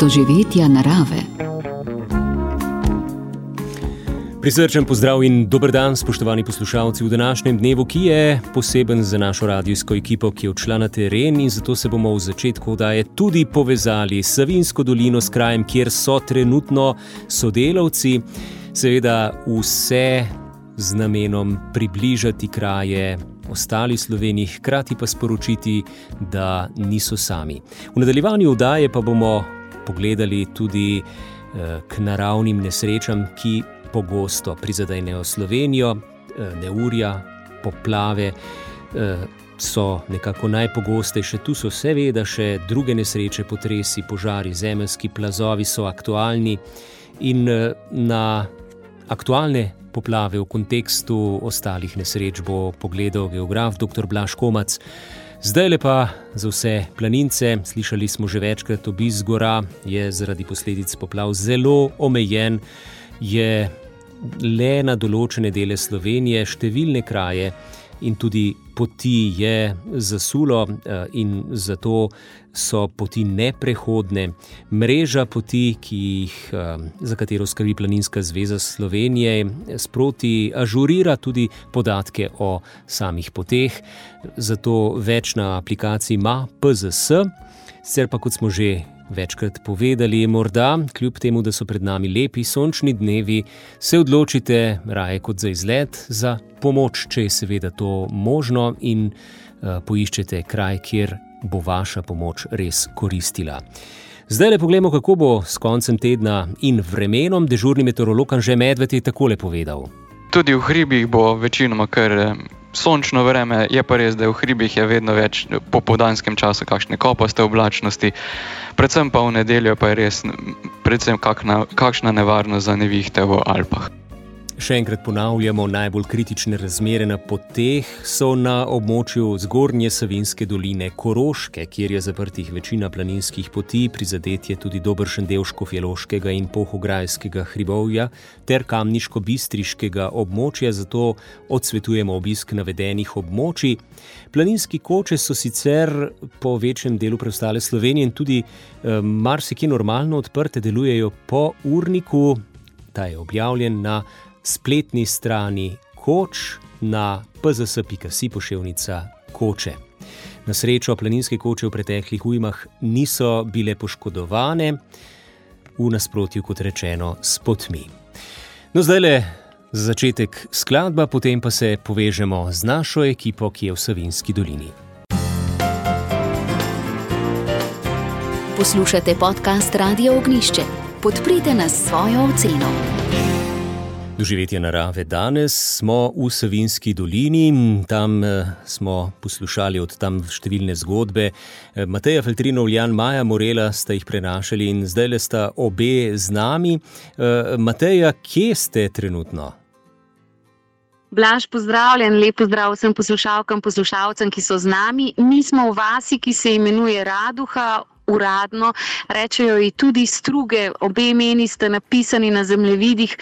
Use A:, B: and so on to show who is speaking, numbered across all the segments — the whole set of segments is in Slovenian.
A: doživetja narave.
B: Prisrčen pozdrav in dober dan, spoštovani poslušalci, v današnjem dnevu, ki je poseben za našo radijsko ekipo, ki je odšla na teren in zato se bomo v začetku oddaje tudi povezali s Savinsko dolino, s krajem, kjer so trenutno sodelavci. Seveda vse z namenom približati kraje ostali Sloveniji, hkrati pa sporočiti, da niso sami. V nadaljevanju oddaje pa bomo pogledali tudi eh, k naravnim nesrečam, ki pogosto prizadenejo Slovenijo, eh, neurja, poplave. Eh, so nekako najpogostejše, tu so seveda še druge nesreče, potresi, požari, zemeljski plazovi so aktualni in na aktualne poplave v kontekstu ostalih nesreč bo pogledal geograf dr. Blaž Komac. Zdaj le pa za vse planince, slišali smo že večkrat, obisk gora je zaradi posledic poplav zelo omejen, je le na določene dele Slovenije, številne kraje in tudi poti je zasulo, eh, in zato so poti neprehodne. Mreža poti, jih, eh, za katero skrbi Planinska zveza Slovenije, sproti ažurira tudi podatke o samih poteh, zato več na aplikaciji ima PZS, sicer pa kot smo že večkrat povedali, morda, kljub temu, da so pred nami lepi sončni dnevi, se odločite raje kot za izlet, za pomoč, če je seveda to možno, in uh, poiščete kraj, kjer bo vaša pomoč res koristila. Zdaj le pogledamo, kako bo s koncem tedna in vremenom. Dežurni meteorolog Anže Medved je takole povedal.
C: Tudi v hribih bo večinoma kar sončno vreme, je pa res, da je v hribih je vedno več po podanskem času, kakšne kopaste oblačnosti, predvsem pa v nedeljo pa je res, predvsem kakna, kakšna nevarnost za nevihte v Alpah.
B: Še enkrat ponavljamo, najbolj kritične razmere na poteh so na območju zgornje Savinske doline Koroške, kjer je zaprtih večina planinskih poti, prizadet je tudi dobršen del Škofjeloškega in Pohograjskega hribovja ter kamniško-bistriškega območja, zato odsvetujemo obisk navedenih območij. Planinski koče so sicer po večjem delu preostale Slovenije in tudi eh, marsikje normalno odprte, delujejo po urniku, ta je objavljen na spletni strani koč na pzs.si pošiljka koče. Na srečo planinske koče v preteklih ujmah niso bile poškodovane, v nasprotju, kot rečeno, s potmi. No, zdaj le za začetek skladba, potem pa se povežemo z našo ekipo, ki je v Savinski dolini.
A: Poslušate podcast Radio Ognišče. Podprite nas svojo oceno.
B: Doživetje narave. Danes smo v Savinski dolini, tam eh, smo poslušali od tam številne zgodbe. Eh, Mateja Feltrinov, Jan Maja Morela sta jih prenašali in zdaj le sta obe z nami. Eh, Mateja, kje ste trenutno?
D: Blaž, pozdravljen, lepo zdrav vsem poslušalkam, poslušalcem, ki so z nami. Mi smo v vasi, ki se imenuje Raduha, uradno, rečejo ji tudi struge, obe imeni sta napisani na zemljevidih.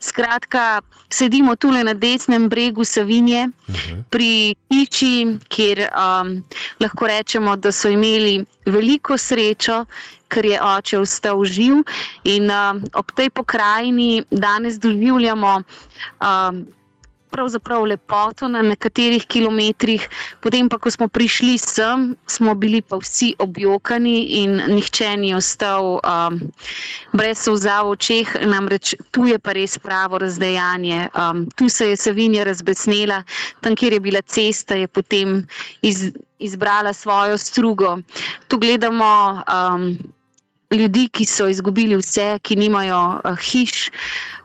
D: Skratka, sedimo tukaj na desnem bregu Savinje, uh mhm. -huh. pri Iči, kjer um, lahko rečemo, da so imeli veliko srečo. Ker je oče ostal živ, in uh, ob tej pokrajini danes doživljamo uh, pravzaprav lepoto na nekaterih kilometrih, potem pa, ko smo prišli sem, smo bili pa vsi objokani in nihče ni ostal um, brez suza v očeh, namreč tu je pa res pravo razdejanje. Um, tu se je Savinja razbesnela, tam, kjer je bila cesta, je potem iz, izbrala svojo strugo. Tu gledamo. Um, ljudi, ki so izgubili vse, ki nimajo uh, hiš,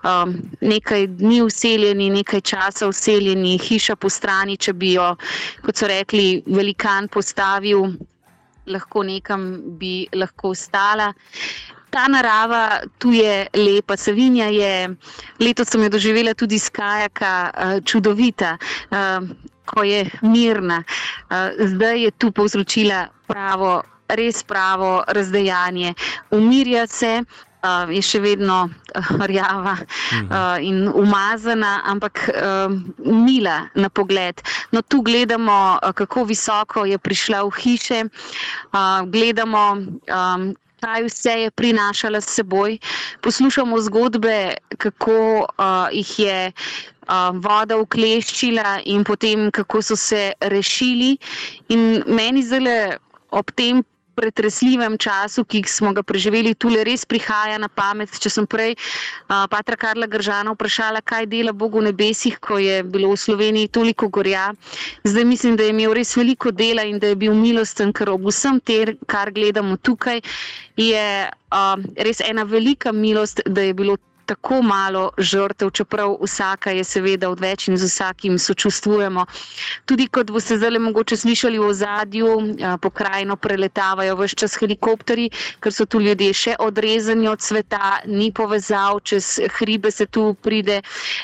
D: um, nekaj dni useljeni, nekaj časa useljeni, hiša po strani, če bi jo, kot so rekli, velikan postavil, lahko nekam bi lahko ostala. Ta narava tu je lepa, Savinja je, letos sem jo doživela tudi iz Kajaka, uh, čudovita, uh, ko je mirna. Uh, zdaj je tu povzročila pravo res pravo razdejanje. Umirja se, uh, je še vedno uh, rjava uh, in umazana, ampak uh, mila na pogled. No, tu gledamo, kako visoko je prišla v hiše, uh, gledamo. Um, kaj vse je prinašala s seboj. Poslušamo zgodbe, kako uh, jih je uh, voda ukleščila in potem kako so se rešili. In meni zdaj ob tem pretresljivem času, ki smo ga preživeli, tu res prihaja na pamet. Če sem prej uh, Patra Karla Gržana vprašala, kaj dela Bog v nebesih, ko je bilo v Sloveniji toliko gorja, zdaj mislim, da je imel res veliko dela in da je bil milosten, ker ob vsem tem, kar gledamo tukaj, je uh, res ena velika milost, da je bilo tako malo žrtev, čeprav vsaka je seveda odveč in z vsakim sočustvujemo. Tudi kot boste zdaj mogoče slišali v ozadju, pokrajino preletavajo vse čas helikopteri, ker so tu ljudje še odrezani od sveta, ni povezav, čez hribe se tu pride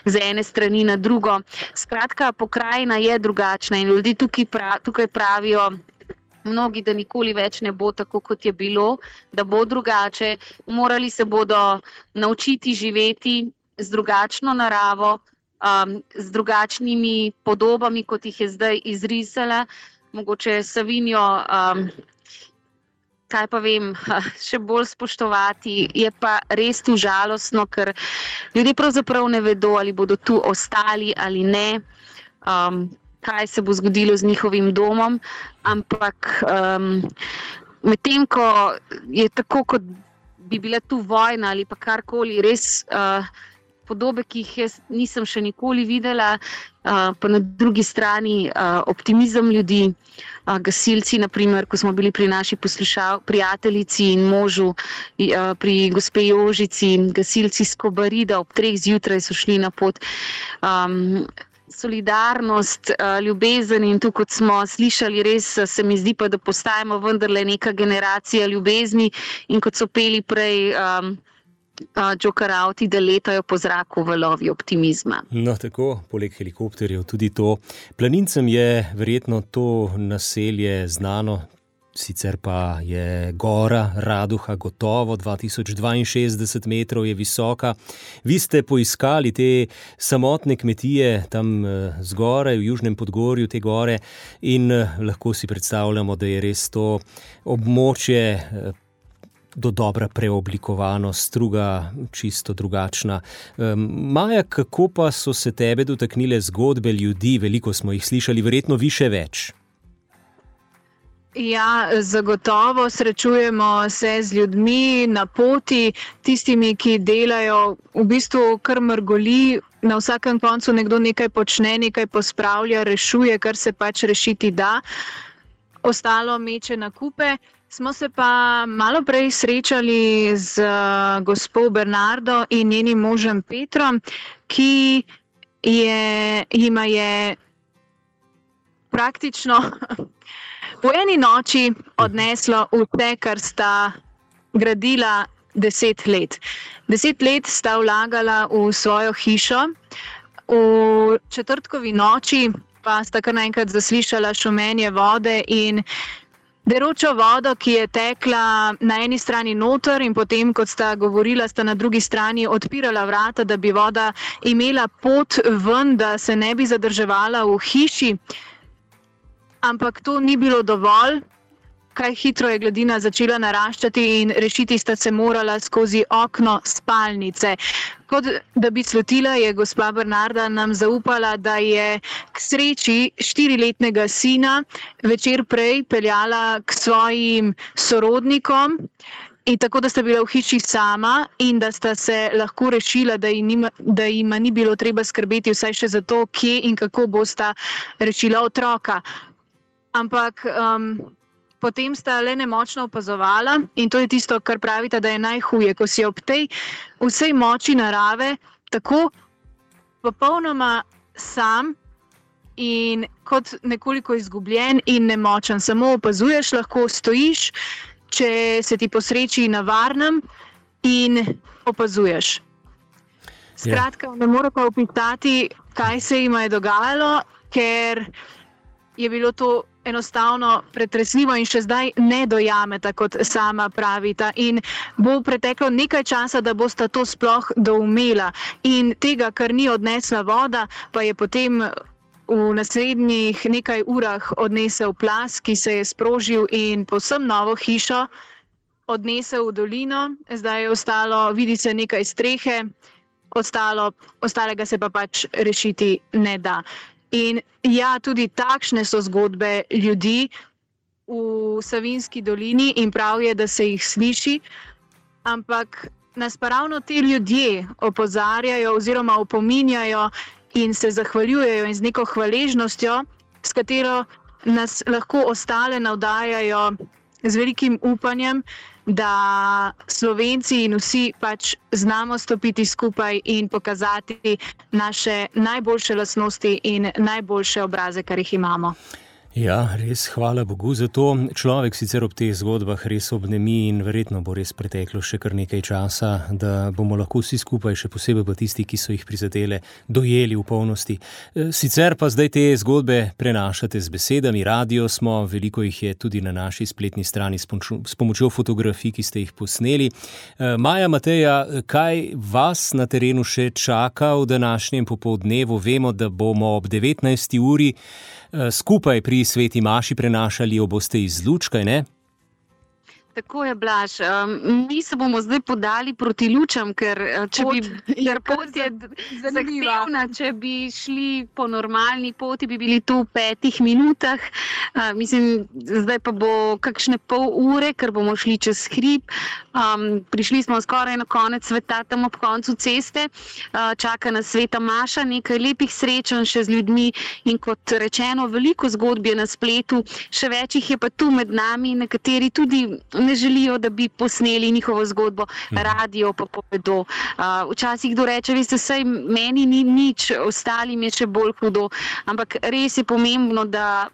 D: z ene strani na drugo. Skratka, pokrajina je drugačna in ljudi tukaj, pra, tukaj pravijo, mnogi, da nikoli več ne bo tako, kot je bilo, da bo drugače. Morali se bodo naučiti živeti z drugačno naravo, um, z drugačnimi podobami, kot jih je zdaj izrisala. Mogoče Savinijo, um, kaj pa vem, še bolj spoštovati. Je pa res tu žalostno, ker ljudje pravzaprav ne vedo, ali bodo tu ostali ali ne. Um, kaj se bo zgodilo z njihovim domom, ampak um, medtem ko je tako, kot bi bila tu vojna ali pa karkoli, res uh, podobe, ki jih jaz nisem še nikoli videla, uh, pa na drugi strani uh, optimizem ljudi. Uh, gasilci, naprimer, ko smo bili pri naši prijateljici in možu, uh, pri gospe Jožici, gasilci iz Kobarida ob treh zjutraj so šli na pot. Um, solidarnost, eh, ljubezen in tu, kot smo slišali, res eh, se mi zdi, pa, da postajamo vendarle neka generacija ljubezni in kot so peli prej. Um, Džokarauti, da letajo po zraku v lovi optimizma.
B: No, tako, poleg helikopterjev, tudi to. Planincem je verjetno to naselje znano, sicer pa je gora Raduha gotovo 2062 metrov je visoka. Vi ste poiskali te samotne kmetije tam eh, zgoraj v Južnem Podgorju, te gore in eh, lahko si predstavljamo, da je res to območje. Eh, do dobra preoblikovano, struga čisto drugačna. Maja, kako pa so se tebe dotaknile zgodbe ljudi, veliko smo jih slišali, verjetno više več.
E: Ja, zagotovo srečujemo se z ljudmi na poti, tistimi, ki delajo v bistvu kar mrgoli. Na vsakem koncu nekdo nekaj počne, nekaj pospravlja, rešuje, kar se pač rešiti da, ostalo meče na kupe. Smo se pa malo prej srečali z uh, gospod Bernardo in njenim možem Petrom, ki je, jima je praktično v eni noči odneslo vse, kar sta gradila deset let. Deset let sta vlagala v svojo hišo, v četrtkovi noči pa sta kar naenkrat zaslišala šumenje vode in deročo vodo, ki je tekla na eni strani noter in potem, kot sta govorila, sta na drugi strani odpirala vrata, da bi voda imela pot ven, da se ne bi zadrževala v hiši ampak to ni bilo dovolj. Kaj hitro je gladina začela naraščati, in rešiti sta se morala skozi okno spalnice. Kot da bi slutila, je gospa Bernarda nam zaupala, da je k sreči štiriletnega sina večer prej peljala k svojim sorodnikom. In tako, da sta bila v hiši sama in da sta se lahko rešila, da jim, da jim ni bilo treba skrbeti, vsaj še za to, kje in kako bosta rešila otroka ampak um, potem sta le nemočno opazovala in to je tisto, kar pravite, da je najhuje, ko si ob tej vsej moči narave tako popolnoma sam. In kot nekoliko izgubljen in nemočen, samo opazuješ, lahko stojiš, če se ti posreči na varnem, in opazuješ. Skratka, ne morem pa opisati, kaj se jim je dogajalo, ker je bilo to enostavno pretresljivo in še zdaj ne dojameta, kot sama pravita. In bo preteklo nekaj časa, da bosta to sploh doumela. In tega, kar ni odnesla voda, pa je potem. V naslednjih nekaj urah odnesel plas, ki se je sprožil in posebno novo hišo odnesel v dolino, zdaj je ostalo, vidi se nekaj strehe, ostalo, ostalega se pa pač rešiti ne da. In ja, tudi takšne so zgodbe ljudi v Savinski dolini in prav je, da se jih sliši, ampak nas pa ravno ti ljudje opozarjajo oziroma opominjajo in se zahvaljujejo in z neko hvaležnostjo, s katero nas lahko ostale navdajajo z velikim upanjem, da Slovenci in vsi pač znamo stopiti skupaj in pokazati naše najboljše lasnosti in najboljše obraze, kar jih imamo.
B: Ja, res hvala Bogu za to. Človek sicer ob teh zgodbah res obnemi in verjetno bo res preteklo še kar nekaj časa, da bomo lahko vsi skupaj, še posebej pa tisti, ki so jih prizadele, dojeli v polnosti. E, sicer pa zdaj te zgodbe prenašate z besedami, radio smo, veliko jih je tudi na naši spletni strani s pomočjo fotografij, ki ste jih posneli. E, Maja Mateja, kaj vas na terenu še čaka v današnjem popoldnevu? Vemo, da bomo ob 19. uri. Eh, skupaj pri sveti Maši prenašali, oboste iz Lučka, ne?
D: Tako je, Blaž. Um, mi se bomo zdaj podali proti lučam, ker eh, če pot, bi ker pot je zahtevna, če bi šli po normalni poti, bi bili tu v petih minutah. Uh, mislim, zdaj pa bo kakšne pol ure, ker bomo šli čez hrib. Um, prišli smo skoraj na konec sveta, tam ob koncu ceste. Uh, čaka nas sveta Maša, nekaj lepih srečanj še z ljudmi in kot rečeno, veliko zgodb je na spletu, še več jih je pa tu med nami, nekateri tudi ne želijo, da bi posneli njihovo zgodbo, mhm. radio pa povedo. Uh, včasih kdo reče, veste, sej meni ni nič, ostalim je še bolj hudo. Ampak res je pomembno, da,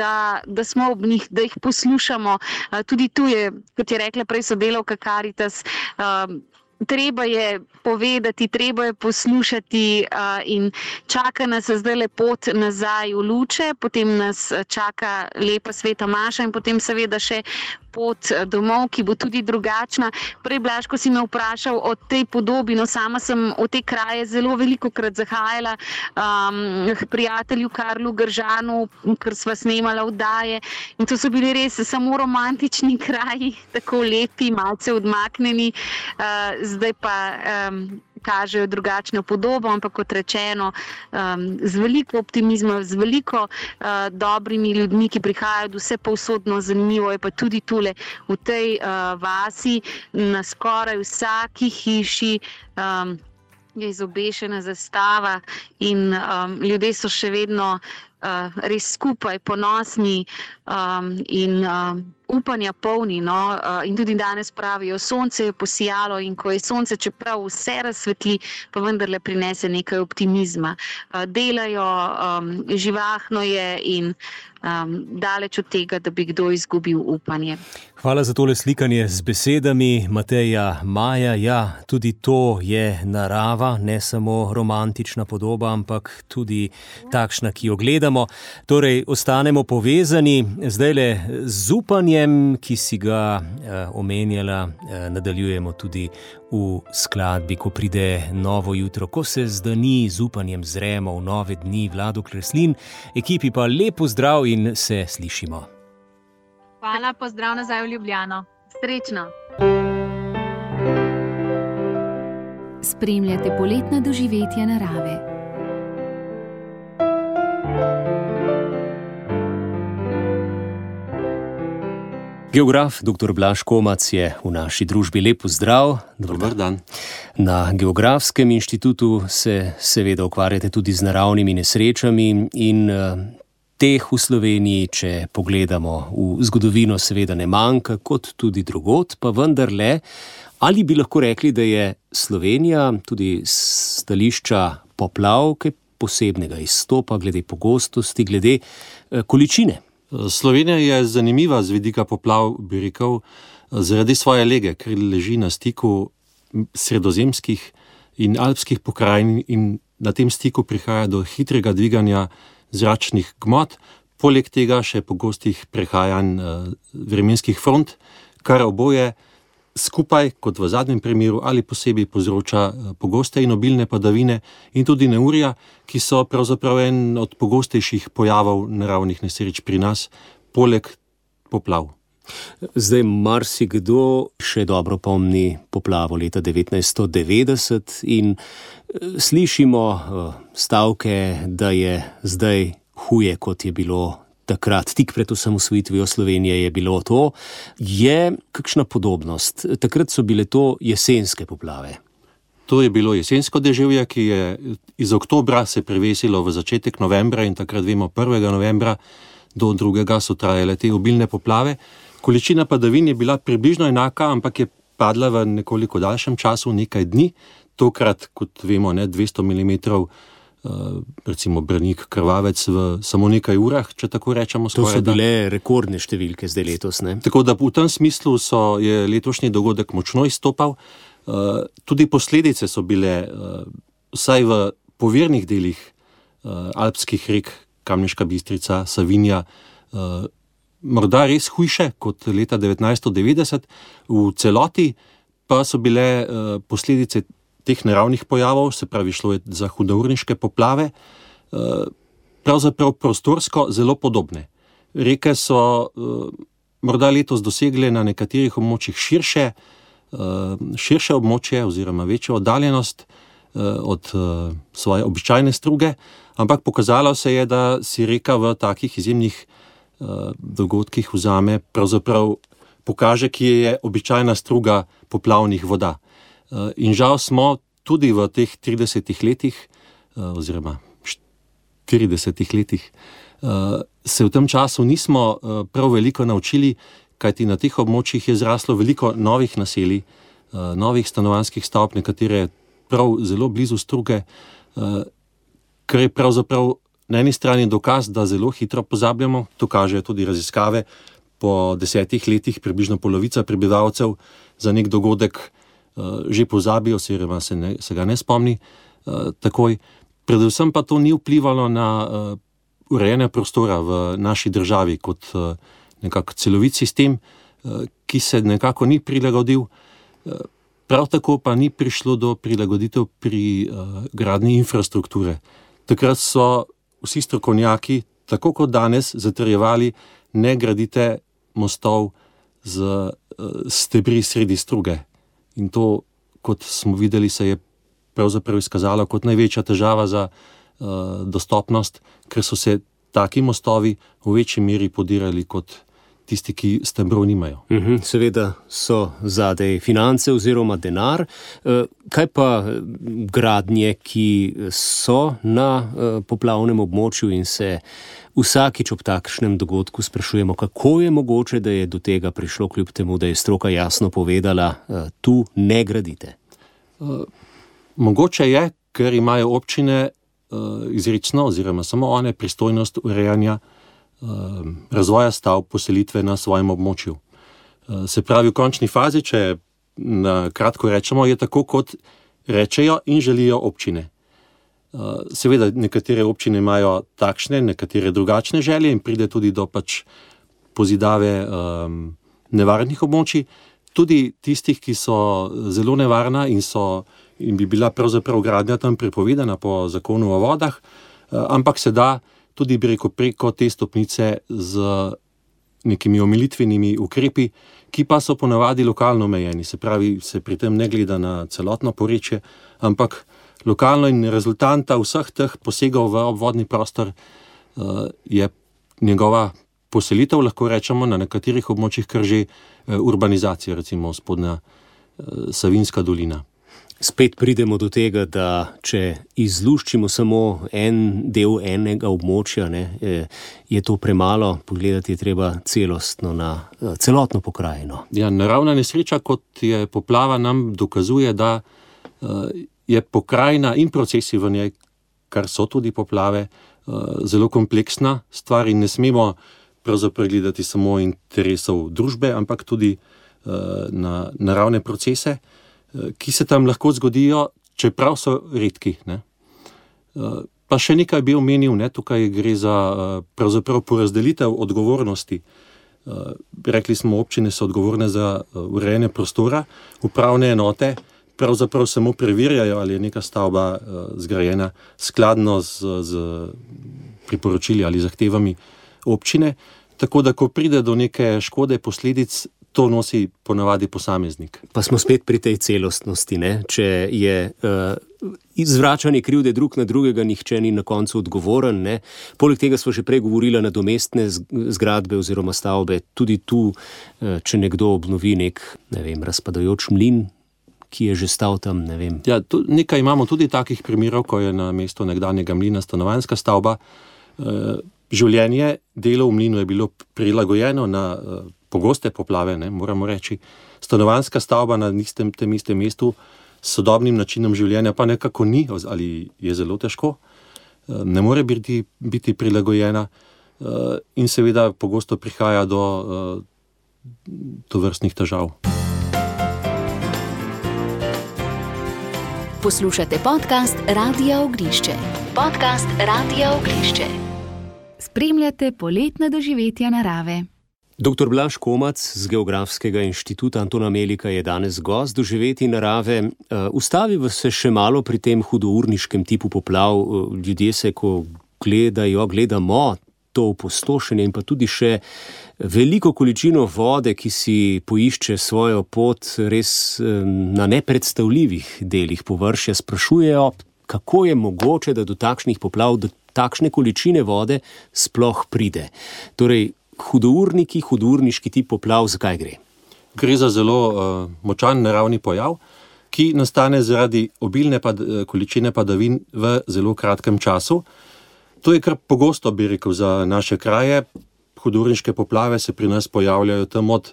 D: da, da smo ob njih, da jih poslušamo. Uh, tudi tu je, kot je rekla prej sodelovka Karitas. Uh, treba je povedati, treba je poslušati, uh, in čaka nas zdaj le pot nazaj v luče, potem nas čaka lepa sveta Maša, in potem seveda še pot domov, ki bo tudi drugačna. Prej, Blaž, ko si me vprašal o tej podobi, no, sama sem v te kraje zelo veliko krat zahajala, um, prijatelju Karlu Gržanu, ker sva snemala vdaje. In to so bili res samo romantični kraji, tako lepi, malce odmaknjeni. Uh, zdaj pa um, kažejo drugačno podobo, ampak kot rečeno, um, z veliko optimizma, z veliko uh, dobrimi ljudmi, ki prihajajo vse povsodno, zanimivo je pa tudi tule v tej uh, vasi, na skoraj vsaki hiši. Um, Je izobešena zastava, in um, ljudje so še vedno uh, res skupaj, ponosni um, in um, upanja polni. No? Uh, in tudi danes pravijo, sonce je posijalo in ko je sonce, čeprav vse razsvetli, pa vendarle prinese nekaj optimizma. Uh, delajo, um, živahno je in um, daleč od tega, da bi kdo izgubil upanje.
B: Hvala za tole slikanje z besedami, Mateja Maja. Ja, tudi to je narava, ne samo romantična podoba, ampak tudi takšna, ki jo gledamo. Torej, ostanemo povezani zdaj le z upanjem, ki si ga eh, omenjala, eh, nadaljujemo tudi v skladbi, ko pride novo jutro, ko se zdani z upanjem zremo v nove dni, vlado Kreslin, ekipi pa lepo zdrav in se slišimo.
E: Hvala, pozdrav nazaj v Ljubljano.
D: Srečno.
A: Spremljate poletna doživetja narave.
B: Geograf dr. Blaž Komac je v naši družbi lepo zdrav.
F: Dobar dan.
B: Na Geografskem inštitutu se seveda ukvarjate tudi z naravnimi nesrečami in uh, teh v Sloveniji, če pogledamo v zgodovino, seveda ne manjka, kot tudi drugot, pa vendarle, ali bi lahko rekli, da je Slovenija tudi stališča poplav, kaj posebnega izstopa glede pogostosti, glede uh, količine.
F: Slovenija je zanimiva z vidika poplav, bi rekel, zaradi svoje lege, ker leži na stiku sredozemskih in alpskih pokrajin, in na tem stiku prihaja do hitrega dviganja zračnih gmot, poleg tega še pogostih prehajanj eh, vremenskih front, kar oboje skupaj, kot v zadnjem primeru, ali posebej povzroča eh, pogoste in obilne padavine in tudi neurja, ki so pravzaprav en od pogostejših pojavov naravnih nesreč pri nas, poleg poplav.
B: Zdaj, marsikdo še dobro pomni poplavo leta 1990 in eh, slišimo eh, stavke, da je zdaj huje, kot je bilo takrat, tik pred osamosvojitvijo Slovenije, je bilo to. Je kakšna podobnost? Takrat so bile to jesenske poplave.
F: To je bilo jesensko deževje, ki je iz oktobra se prevesilo v začetek novembra in takrat vemo, 1. novembra do 2. so trajale te obilne poplave. Količina padavin je bila približno enaka, ampak je padla v nekoliko daljšem času, nekaj dni, tokrat, kot vemo, ne, 200 mm recimo Brnik, Krvavec v samo nekaj urah, če tako rečemo.
B: To so bile rekordne številke zdaj letos. Ne?
F: Tako da v tem smislu so, je letošnji dogodek močno izstopal. Uh, tudi posledice so bile, uh, vsaj v povirnih delih alpskih rek, Kamniška Bistrica, Savinja, morda res hujše kot leta 1990, v celoti pa so bile uh, posledice teh naravnih pojavov, se pravi, šlo je za hudourniške poplave, eh, pravzaprav prostorsko zelo podobne. Reke so eh, morda letos dosegle na nekaterih območjih širše, eh, širše območje oziroma večjo oddaljenost od svoje običajne struge, ampak pokazalo se je, da si reka v takih izjemnih dogodkih vzame, pravzaprav pokaže, kje je običajna struga poplavnih voda. Eh, in žal smo tudi v teh 30 letih, eh, oziroma 40 letih, eh, se v tem času nismo prav veliko naučili, kajti na teh območjih je zraslo veliko novih naselij, novih stanovanjskih stavb, nekatere prav zelo blizu struge, kar je pravzaprav na eni strani dokaz, da zelo hitro pozabljamo, to kažejo tudi raziskave. Po desetih letih, približno polovica prebivalcev za nek dogodek uh, že pozabi, oziroma se, ne, se ga ne spomni uh, takoj. Predvsem pa to ni vplivalo na uh, urejanje prostora v naši državi kot nekako celovit sistem, ki se nekako ni prilagodil. Prav tako pa ni prišlo do prilagoditev pri uh, gradni infrastrukture. Takrat so vsi strokovnjaki, tako kot danes, zatrjevali, ne gradite mostov z uh, stebri sredi struge. In to, kot smo videli, se je pravzaprav izkazalo kot največja težava za uh, dostopnost, ker so se taki mostovi v večji meri podirali kot tisti, ki stebrov nimajo.
B: Uh mhm, -huh, seveda so zadej finance oziroma denar. Uh, kaj pa gradnje, ki so na uh, poplavnem območju in se vsakič ob takšnem dogodku sprašujemo, kako je mogoče, da je do tega prišlo, kljub temu, da je stroka jasno povedala, da tu ne gradite.
F: Mogoče je, ker imajo občine izrecno, oziroma samo one, pristojnost urejanja uh, razvoja stavb, poselitve na svojem območju. Uh, se pravi, v končni fazi, če na kratko rečemo, je tako, kot rečejo in želijo občine. Uh, seveda, nekatere občine imajo takšne, nekatere drugačne želje in pride tudi do pač pozidave um, nevarnih območij, tudi tistih, ki so zelo nevarna in, so, in bi bila pravzaprav gradnja tam prepovedana po zakonu o vodah, uh, ampak se da tudi preko, preko te stopnice z nekimi omilitvenimi ukrepi, ki pa so ponavadi lokalno omejeni. Se pravi, se pri tem ne gleda na celotno porečje, ampak lokalno in rezultanta vseh teh posegov v obvodni prostor uh, je njegova poselitev, lahko rečemo, na nekaterih območjih kar že uh, urbanizacija, recimo spodnja uh, Savinska dolina.
B: Spet pridemo do tega, da če izluščimo samo en del enega območja, ne, je to premalo, pogledati je treba celostno na celotno pokrajino.
F: Ja, naravna nesreča, kot je poplava, nam dokazuje, da je pokrajina in procesi v njej, kar so tudi poplave, eh, zelo kompleksna stvar in ne smemo pravzaprav gledati samo interesov družbe, ampak tudi eh, na naravne procese, eh, ki se tam lahko zgodijo, čeprav so redki. Ne. Pa še nekaj bi omenil, ne, tukaj gre za porazdelitev odgovornosti. Rekli smo, občine so odgovorne za urejanje prostora, upravne enote pravzaprav samo preverjajo, ali je neka stavba zgrajena skladno z, z priporočili ali zahtevami občine. Tako da, ko pride do neke škode, posledic, to nosi ponavadi posameznik.
B: Pa smo spet pri tej celostnosti. Ne? Če je uh, izvračanje krivde drug na drugega, nihče ni na koncu odgovoren. Ne? Poleg tega smo že prej govorili na domestne zgradbe oziroma stavbe. Tudi tu, uh, če nekdo obnovi nek ne vem, razpadajoč mlin. Ki je že stal tam. Ne
F: ja, tu, nekaj imamo tudi takih primerov, ko je na mestu nekdanjega mlina stanovanska stavba. E, življenje, delo v mlinu je bilo prilagojeno na pogoste poplave, ne, moramo reči. Stanovanska stavba na istem, tem istem mestu s sodobnim načinom življenja pa nekako ni ali je zelo težko, eh, ne more biti, biti prilagojena eh, in seveda pogosto prihaja do, eh, do vrstnih težav.
A: Poslušate podcast Radio Ognišče. Podcast Radio Ognišče. Spremljate poletne doživetja narave.
B: Dr. Blaž Komac z Geografskega inštituta Antona Melika je danes gost doživeti narave. Eh, Ustaviva se še malo pri tem hudourniškem tipu poplav. Eh, ljudje se, ko gledajo, gledamo to opustošenje in pa tudi še veliko količino vode, ki si poišče svojo pot res eh, na nepredstavljivih delih površja, sprašujejo, kako je mogoče, da do takšnih poplav, do takšne količine vode sploh pride. Torej, hudourniki, hudourniški tip poplav, zakaj gre?
F: Gre za zelo uh, močan naravni pojav, ki nastane zaradi obilne pad, eh, količine padavin v zelo kratkem času. To je kar pogosto, bi rekel, za naše kraje. Hudourniške poplave se pri nas pojavljajo tam od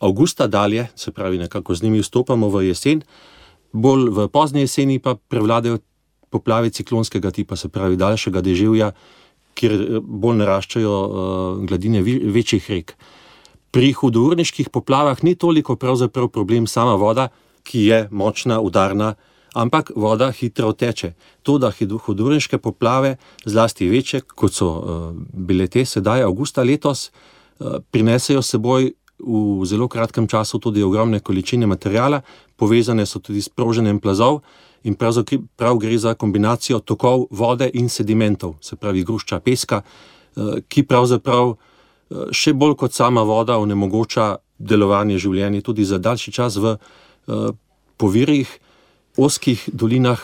F: avgusta dalje, se pravi, nekako z njimi vstopamo v jesen, bolj v pozne jeseni pa prevladajo poplave ciklonskega tipa, se pravi, daljšega deževja kjer eh, bolj naraščajo uh, gladine večjih rek. Pri hudourniških poplavah ni toliko problem sama voda, ki je močna, udarna, ampak voda hitro teče. To, da hudourniške poplave, zlasti večje, kot so uh, bile te sedaj, avgusta letos, uh, prinesejo seboj v zelo kratkem času tudi ogromne količine materijala, povezane so tudi s proženjem plazov in pravzaprav gre za kombinacijo tokov vode in sedimentov, se pravi grušča peska, eh, ki pravzaprav eh, še bolj kot sama voda onemogoča delovanje življenja tudi za daljši čas v eh, povirjih, oskih dolinah,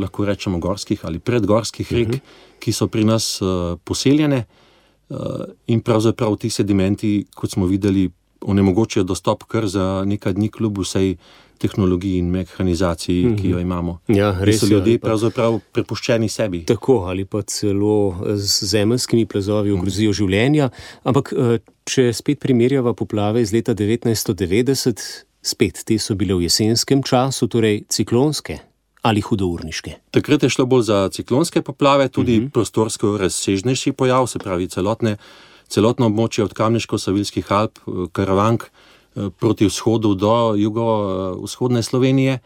F: lahko rečemo gorskih ali predgorskih rek, uh mhm. -huh. ki so pri nas poseljene. In pravzaprav ti sedimenti, kot smo videli, onemogočajo dostop kar za nekaj dni, kljub vsej tehnologiji in mehanizaciji, mm -hmm. ki jo imamo.
B: Ja, res
F: so ljudje pravzaprav prepuščeni sebi.
B: Tako ali pa celo z zemljskimi plazovi ogrozijo mm. življenja. Ampak, eh, če spet primerjava poplave iz leta 1990, spet te so bile v jesenskem času, torej ciklonske. Ali hudourniške.
F: Takrat je šlo bolj za ciklonske poplave, tudi uh mhm. -huh. prostorsko razsežnejši pojav, se pravi celotne, celotno območje od Kamniško-Savilskih Alp, eh, Karavank, uh, proti vzhodu do jugovzhodne Slovenije.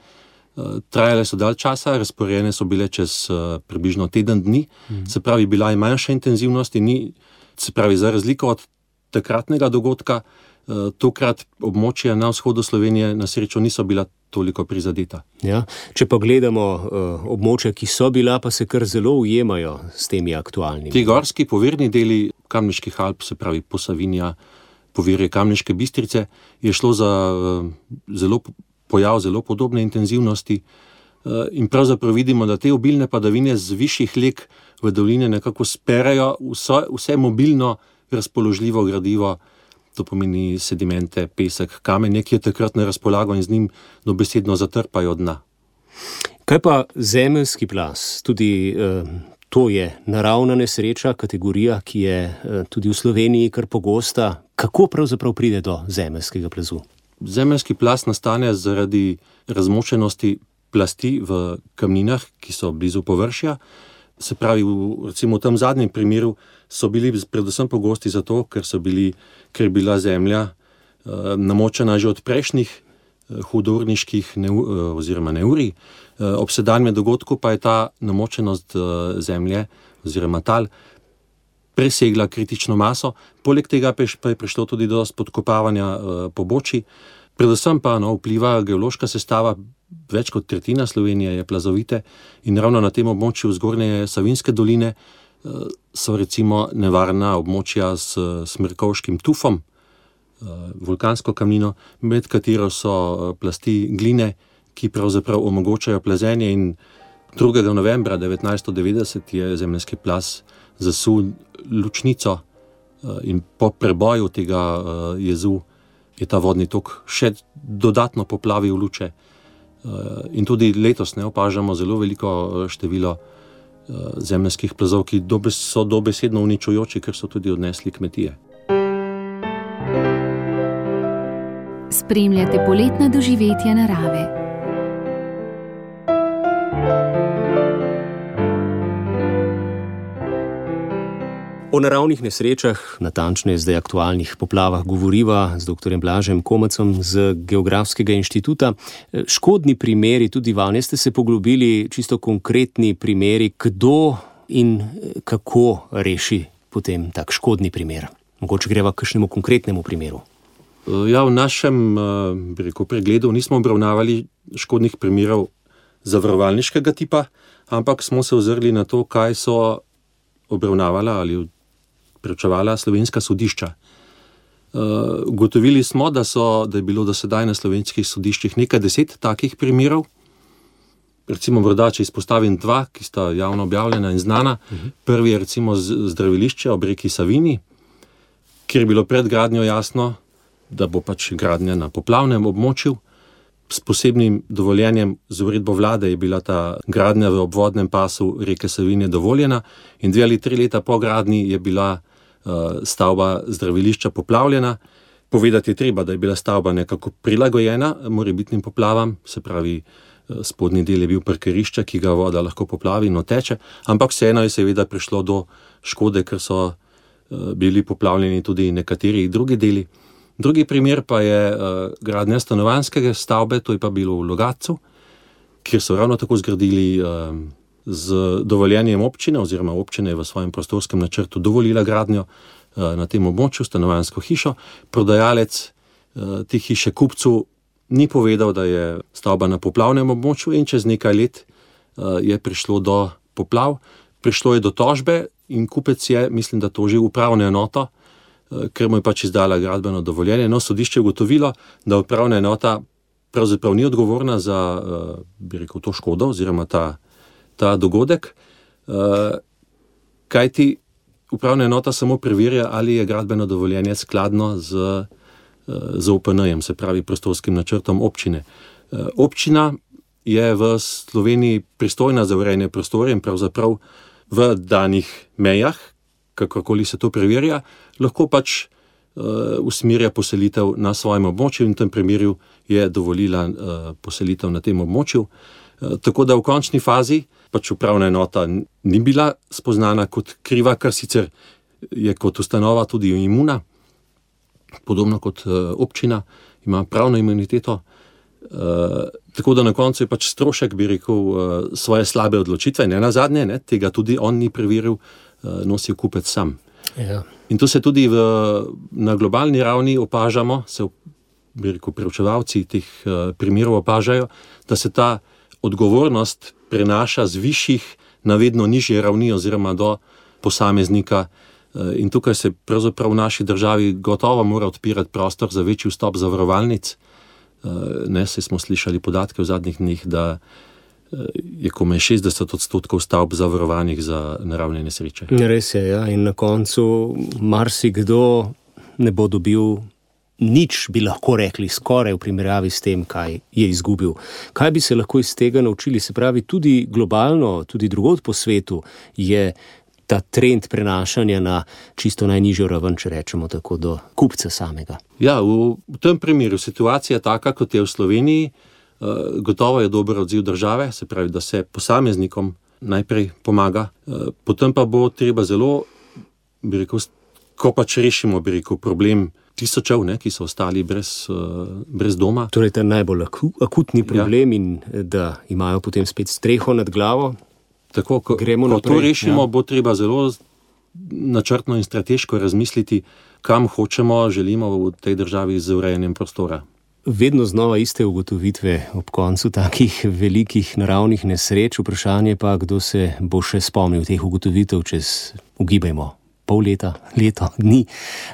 F: Eh, trajale so dalj časa, razporejene so bile čez eh, približno teden dni, mhm. se pravi, bila je manjša intenzivnost in ni, se pravi, za razliko od takratnega dogodka, tokrat območja na vzhodu Slovenije na srečo niso bila toliko prizadeta.
B: Ja, če pa gledamo uh, območja, ki so bila, pa se kar zelo ujemajo s temi aktualnimi.
F: Ti gorski povirni deli Kamniških Alp, se pravi Posavinja, uh, povirje Kamniške bistrice, je šlo za eh, zelo, pojav zelo podobne intenzivnosti. Eh, in pravzaprav vidimo, da te obilne padavine z višjih leg v doline nekako sperajo vse, vse mobilno razpoložljivo gradivo, to pomeni sedimente, pesek, kamenje, ki je takrat na razpolago in z njim dobesedno zatrpajo dna.
B: Kaj pa zemeljski plas, tudi eh, To je naravna nesreča, kategorija, ki je eh, tudi v Sloveniji kar pogosta. Kako pravzaprav pride do zemeljskega plazu?
F: Zemeljski plaz nastane zaradi razmočenosti plasti v kamninah, ki so blizu površja. Se pravi, v, recimo v tem zadnjem primeru so bili predvsem pogosti zato, ker, bili, ker je bila zemlja uh, namočena že od prejšnjih hudorniških neu, uh, oziroma neurij. Eh, ob sedanjem dogodku pa je ta namočenost eh, zemlje oziroma tal presegla kritično maso, poleg tega pa je prišlo tudi do spodkopavanja eh, pobočij, predvsem pa no, vpliva geološka sestava. Več kot tretjina Slovenije je plazovite in ravno na tem območju zgornje Savinske doline so recimo nevarna območja s smrkovskim tufom, vulkansko kamnino, med katero so plasti gline, ki pravzaprav omogočajo plazenje. 2. novembra 1990 je zemljski plas zasul lučnico in po preboju tega jezu je ta vodni tok še dodatno poplavil luče. In tudi letos ne opažamo zelo veliko število zemljskih plazov, ki so dobesedno uničujoči, ker so tudi odnesli kmetije.
A: Spremljate poletna doživetja narave.
B: O naravnih nesrečah, natančneje zdaj aktualnih poplavah, govoriva z dr. Blažem Komacom z Geografskega inštituta. Škodni primeri, tudi vanje ste se poglobili, čisto konkretni primeri, kdo in kako reši potem tak škodni primer. Mogoče greva k kakšnemu konkretnemu primeru.
F: Ja, v našem rekel, pregledu nismo obravnavali škodnih primerov zavarovalniškega tipa, ampak smo se ozrli na to, kaj so obravnavala ali prečevala slovenska sodišča. Ugotovili smo, da, so, da je bilo do sedaj na slovenskih sodiščih nekaj deset takih primerov. Recimo, morda, če izpostavim dva, ki sta javno objavljena in znana. Prvi je recimo zdravilišče ob reki Savini, kjer je bilo pred gradnjo jasno, da bo pač gradnja na poplavnem območju. S posebnim dovoljenjem, z uredbo vlade, je bila ta gradnja v obvodnem pasu reke Savine dovoljena, in dve ali tri leta po gradnji je bila uh, stavba zdravilišča poplavljena. Povedati je treba, da je bila stavba nekako prilagojena morebitnim poplavam, se pravi, spodnji del je bil parkirišče, ki ga voda lahko poplavi in oteče, ampak vseeno je seveda prišlo do škode, ker so uh, bili poplavljeni tudi nekateri drugi deli. Drugi primer pa je uh, gradnja stanovanjske stavbe, to je pa bilo v Logatcu, kjer so ravno tako zgradili uh, z dovoljenjem občine, oziroma občina je v svojem prostorskem načrtu dovolila gradnjo uh, na tem območju, stanovanjsko hišo. Prodajalec uh, te hiše kupcu ni povedal, da je stavba na poplavnem območju, in čez nekaj let uh, je prišlo do poplav, prišlo je do tožbe, in kupec je, mislim, da tožil upravno enoto. Ker mu je pač izdala gradbeno dovoljenje. No, sodišče je ugotovilo, da upravna enota pravzaprav ni odgovorna za, bi rekel, to škodo oziroma ta, ta dogodek, kajti upravna enota samo preverja, ali je gradbeno dovoljenje skladno z, z OPN-jem, se pravi prostorskim načrtom občine. Občina je v Sloveniji pristojna za urejanje prostora in pravzaprav v danih mejah, kakorkoli se to preverja, lahko pač uh, usmerja poselitev na svojem območju, in v tem primeru je dovolila uh, poselitev na tem območju. Uh, tako da v končni fazi pač upravna enota ni bila spoznana kot kriva, kar sicer je kot ustanova tudi imuna, podobno kot uh, občina, ima pravno imuniteto. Uh, tako da na koncu je pač strošek, bi rekel, uh, svoje slabe odločitve, ne na zadnje, ne, tega tudi on ni preveril, uh, nosil kupec sam.
B: Ja.
F: In to se tudi v, na globalni ravni opažamo, se rekel, preučevalci teh uh, primerov opažajo, da se ta odgovornost prenaša z višjih na vedno nižje ravni, oziroma do posameznika. Uh, in tukaj se pravzaprav v naši državi gotovo mora odpirati prostor za večji vstop zavarovalnic. Uh, ne, se smo slišali podatke v zadnjih dneh, da je komaj 60 odstotkov stavb zavarovanih za naravne nesreče.
B: Res je, ja. in na koncu marsikdo ne bo dobil. Nič bi lahko rekli, skoraj v primerjavi s tem, kaj je izgubil. Kaj bi se lahko iz tega naučili? Se pravi, tudi globalno, tudi drugod po svetu je ta trend prenašanja na čisto najnižjo raven, če rečemo tako, do kupca samega.
F: Ja, v, v tem primeru situacija je taka, kot je v Sloveniji. Gotovo je dober odziv države, se pravi, da se posameznikom najprej pomaga, potem pa bo treba zelo, bi rekel, ko pač rešimo, rekel, problem tisočev, ne, ki so ostali brez, brez doma.
B: Torej, ta najbolj akutni problem ja. in da imajo potem spet streho nad glavo.
F: Tako, ko,
B: Gremo
F: ko
B: naprej.
F: to rešimo,
B: ja.
F: bo treba zelo načrtno in strateško razmisliti, kam hočemo, želimo v tej državi z urejanjem prostora.
B: Vedno znova iste ugotovitve ob koncu takih velikih naravnih nesreč. Vprašanje pa, kdo se bo še spomnil teh ugotovitev čez, ugibajmo, pol leta, leto, dni.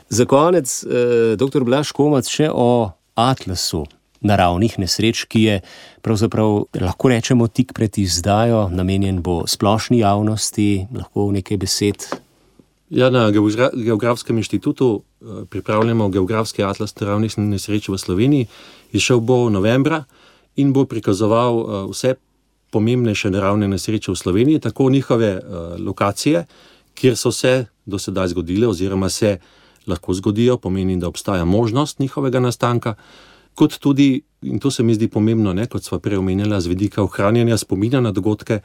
B: Za konec, eh, dr. Blaž Komac, še o atlasu naravnih nesreč, ki je pravzaprav, lahko rečemo, tik pred izdajo, namenjen bo splošni javnosti, lahko v nekaj besed.
F: Ja, na Geografskem inštitutu eh, pripravljamo geografski atlas naravnih nesreč v Sloveniji. Išel bo novembra in bo prikazoval eh, vse pomembnejše naravne nesreče v Sloveniji, tako njihove eh, lokacije, kjer so se do sedaj zgodile, oziroma se lahko zgodijo, pomeni, da obstaja možnost njihovega nastanka kot tudi, in to se mi zdi pomembno, ne, kot smo prej omenjali, z vidika ohranjanja spomina na dogodke,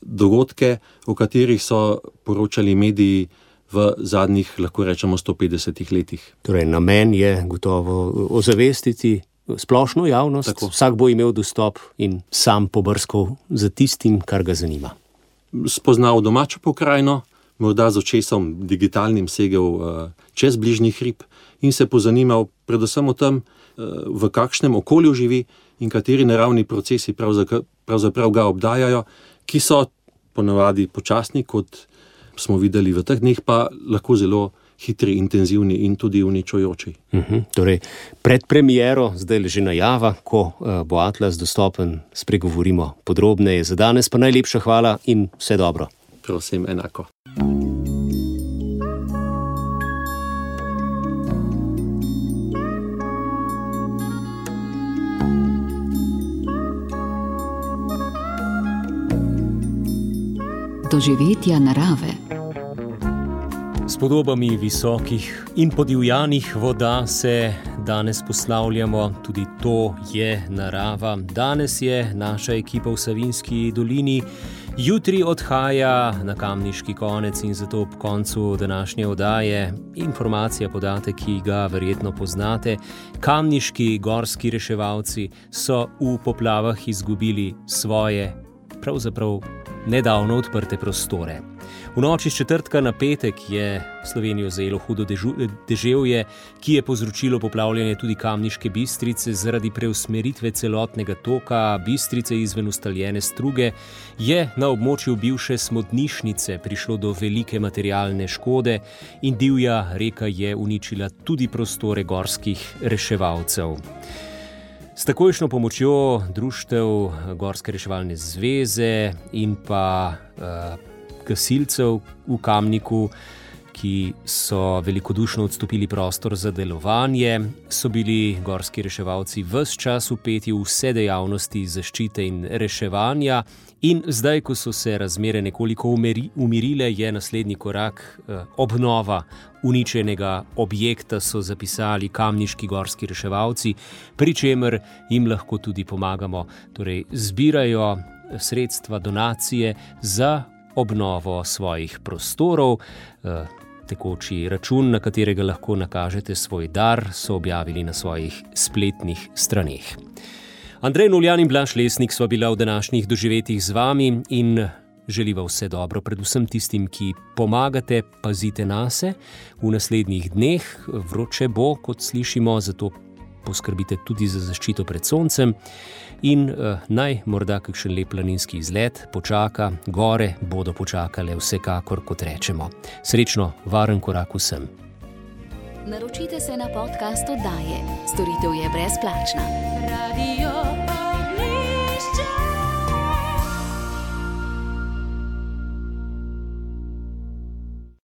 F: dogodke, o katerih so poročali mediji v zadnjih, lahko rečemo, 150 letih.
B: Torej, namen je gotovo ozavestiti. Splošno javnost, Tako. vsak bo imel dostop in sam pobrskal za tistim, kar ga zanima.
F: Spoznal domačo pokrajino, morda z očesom digitalnim segel uh, čez bližnji hrib in se pozanimal predvsem o tem, v kakšnem okolju živi in kateri naravni procesi pravzaprav ga obdajajo, ki so ponavadi počasni, kot smo videli v teh dneh, pa lahko zelo hitri, intenzivni in tudi uničujoči.
B: Uh mhm, -huh, torej, pred premiero, zdaj leži najava, ko uh, bo Atlas dostopen, spregovorimo podrobneje. Za danes pa najlepša hvala in vse dobro.
F: Prosim, enako.
A: Doživetja narave.
B: S podobami visokih in podivjanih voda se danes poslavljamo, tudi to je narava. Danes je naša ekipa v Savinski dolini, jutri odhaja na kamniški konec in zato ob koncu današnje oddaje informacija, podatek, ki ga verjetno poznate. Kamniški gorski reševalci so v poplavah izgubili svoje, pravzaprav nedavno odprte prostore. V noči četrtka na petek je Slovenijo zajelo hudo deževje, ki je povzročilo poplavljanje tudi kamniške bistrice zaradi preusmeritve celotnega toka bistrice izven ustaljene struge. Je na območju bivše smodnišnice prišlo do velike materialne škode in divja reka je uničila tudi prostore gorskih reševalcev. S takojšnjo pomočjo društev Gorske reševalne zveze in pa uh, gasilcev v Kamniku, ki so velikodušno odstopili prostor za delovanje, so bili gorski reševalci vse čas upeti v vse dejavnosti zaščite in reševanja. In zdaj, ko so se razmere nekoliko umirile, je naslednji korak eh, obnova uničenega objekta, so zapisali kamniški gorski reševalci, pri čemer jim lahko tudi pomagamo. Torej, zbirajo sredstva, donacije za obnovo svojih prostorov. Eh, tekoči račun, na katerega lahko nakažete svoj dar, so objavili na svojih spletnih straneh. Andrej Nuljan in Blaž Lesnik sva bila v današnjih doživetjih z vami in želiva vse dobro, predvsem tistim, ki pomagate, pazite na se. V naslednjih dneh vroče bo, kot slišimo, zato poskrbite tudi za zaščito pred soncem. In uh, naj morda kakšen lep planinski izlet počaka, gore bodo počakale, vsekakor, kot rečemo. Srečno, varen korak vsem.
A: Naročite se na podcast oddaje. Storitev je brezplačna. Radio.